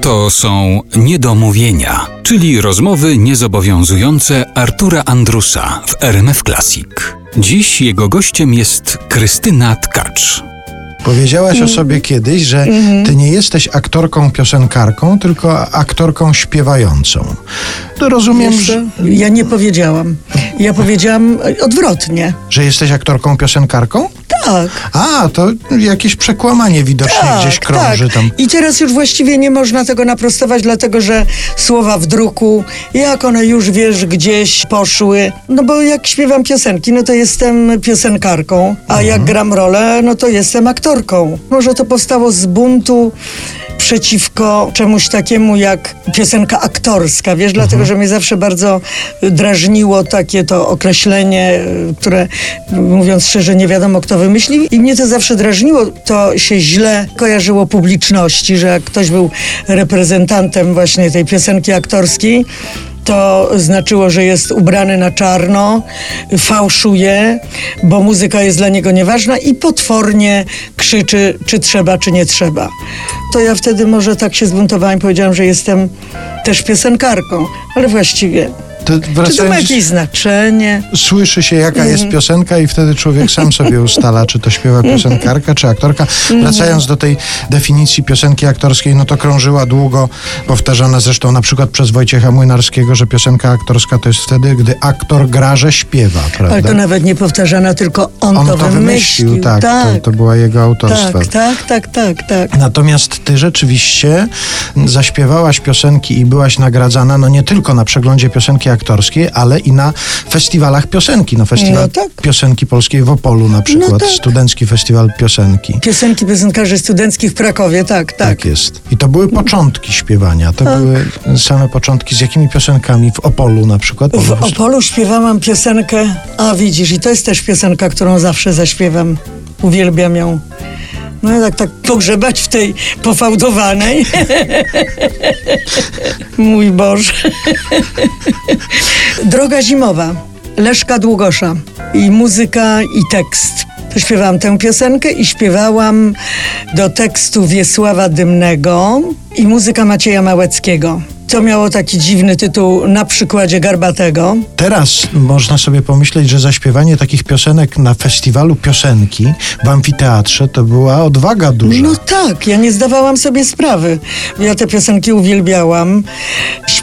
To są niedomówienia, czyli rozmowy niezobowiązujące Artura Andrusa w RMF Classic. Dziś jego gościem jest Krystyna Tkacz. Powiedziałaś Mhm. o sobie kiedyś, że ty nie jesteś aktorką piosenkarką, tylko aktorką śpiewającą. To rozumiem, Wiesz że? Ja nie powiedziałam. Ja powiedziałam odwrotnie. że jesteś aktorką piosenkarką? Tak. A, to jakieś przekłamanie widocznie Tak, gdzieś krąży tak. tam. I teraz już właściwie nie można tego naprostować, dlatego że słowa w druku, jak one już wiesz, gdzieś poszły. No bo jak śpiewam piosenki, no to jestem piosenkarką, a Mhm. jak gram rolę, no to jestem aktorką. Może to powstało z buntu przeciwko czemuś takiemu jak piosenka aktorska, wiesz, dlatego, że mnie zawsze bardzo drażniło takie to określenie, które mówiąc szczerze nie wiadomo kto wymyślił. I mnie to zawsze drażniło, to się źle kojarzyło publiczności, że jak ktoś był reprezentantem właśnie tej piosenki aktorskiej, to znaczyło, że jest ubrany na czarno, fałszuje, bo muzyka jest dla niego nieważna i potwornie krzyczy, czy trzeba, czy nie trzeba. To ja wtedy może tak się zbuntowałem, powiedziałam, że jestem też piosenkarką, ale właściwie. To Czy to ma wracając, jakieś znaczenie? słyszy się jaka jest Mhm. piosenka i wtedy człowiek sam sobie ustala, czy to śpiewa piosenkarka, czy aktorka. Mhm. Wracając do tej definicji piosenki aktorskiej, no to krążyła długo, powtarzana zresztą na przykład przez Wojciecha Młynarskiego, że piosenka aktorska to jest wtedy, gdy aktor gra, że śpiewa, prawda? Ale to nawet nie powtarzana, tylko on, On to, wymyślił. tak, To, to była jego autorstwa. tak, tak, tak, tak, tak. Natomiast ty rzeczywiście zaśpiewałaś piosenki i byłaś nagradzana, no nie tylko na przeglądzie piosenki aktorskiej, ale i na festiwalach piosenki. No festiwal No tak. piosenki polskiej w Opolu na przykład, tak. Studencki Festiwal Piosenki. Piosenki piosenkarzy studenckich w Krakowie, tak, tak. Tak jest. I to były początki śpiewania. To były same początki. Z jakimi piosenkami? W Opolu na przykład? W Opolu śpiewałam piosenkę, a widzisz, i to jest też piosenka, którą zawsze zaśpiewam. Uwielbiam ją. No tak, tak pogrzebać w tej pofałdowanej. Mój Boże. Droga zimowa. Leszka Długosza. I muzyka, i tekst. To śpiewałam tę piosenkę i śpiewałam do tekstu Wiesława Dymnego i muzyka Macieja Małeckiego. To miało taki dziwny tytuł na przykładzie Garbatego. Teraz można sobie pomyśleć, że zaśpiewanie takich piosenek na festiwalu piosenki w amfiteatrze to była odwaga duża. No tak, ja nie zdawałam sobie sprawy. Ja te piosenki uwielbiałam.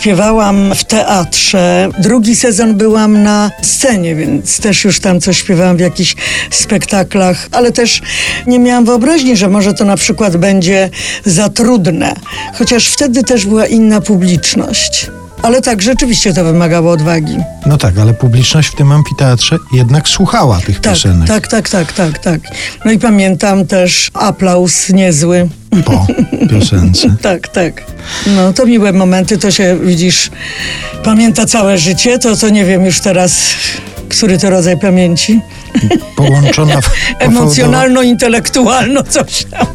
Śpiewałam w teatrze. Drugi sezon byłam na scenie, więc też już tam coś śpiewałam w jakichś spektaklach, ale też nie miałam wyobraźni, że może to na przykład będzie za trudne. Chociaż wtedy też była inna publiczność. Ale tak, rzeczywiście to wymagało odwagi. No tak, ale publiczność w tym amfiteatrze jednak słuchała tych Tak, piosenek tak, tak, tak, tak, tak. No i pamiętam też aplauz niezły. Po piosence. Tak, tak. No to miłe momenty, to się widzisz, pamięta całe życie, to co nie wiem już teraz, który to rodzaj pamięci. Połączona w, Emocjonalno-intelektualno coś tam.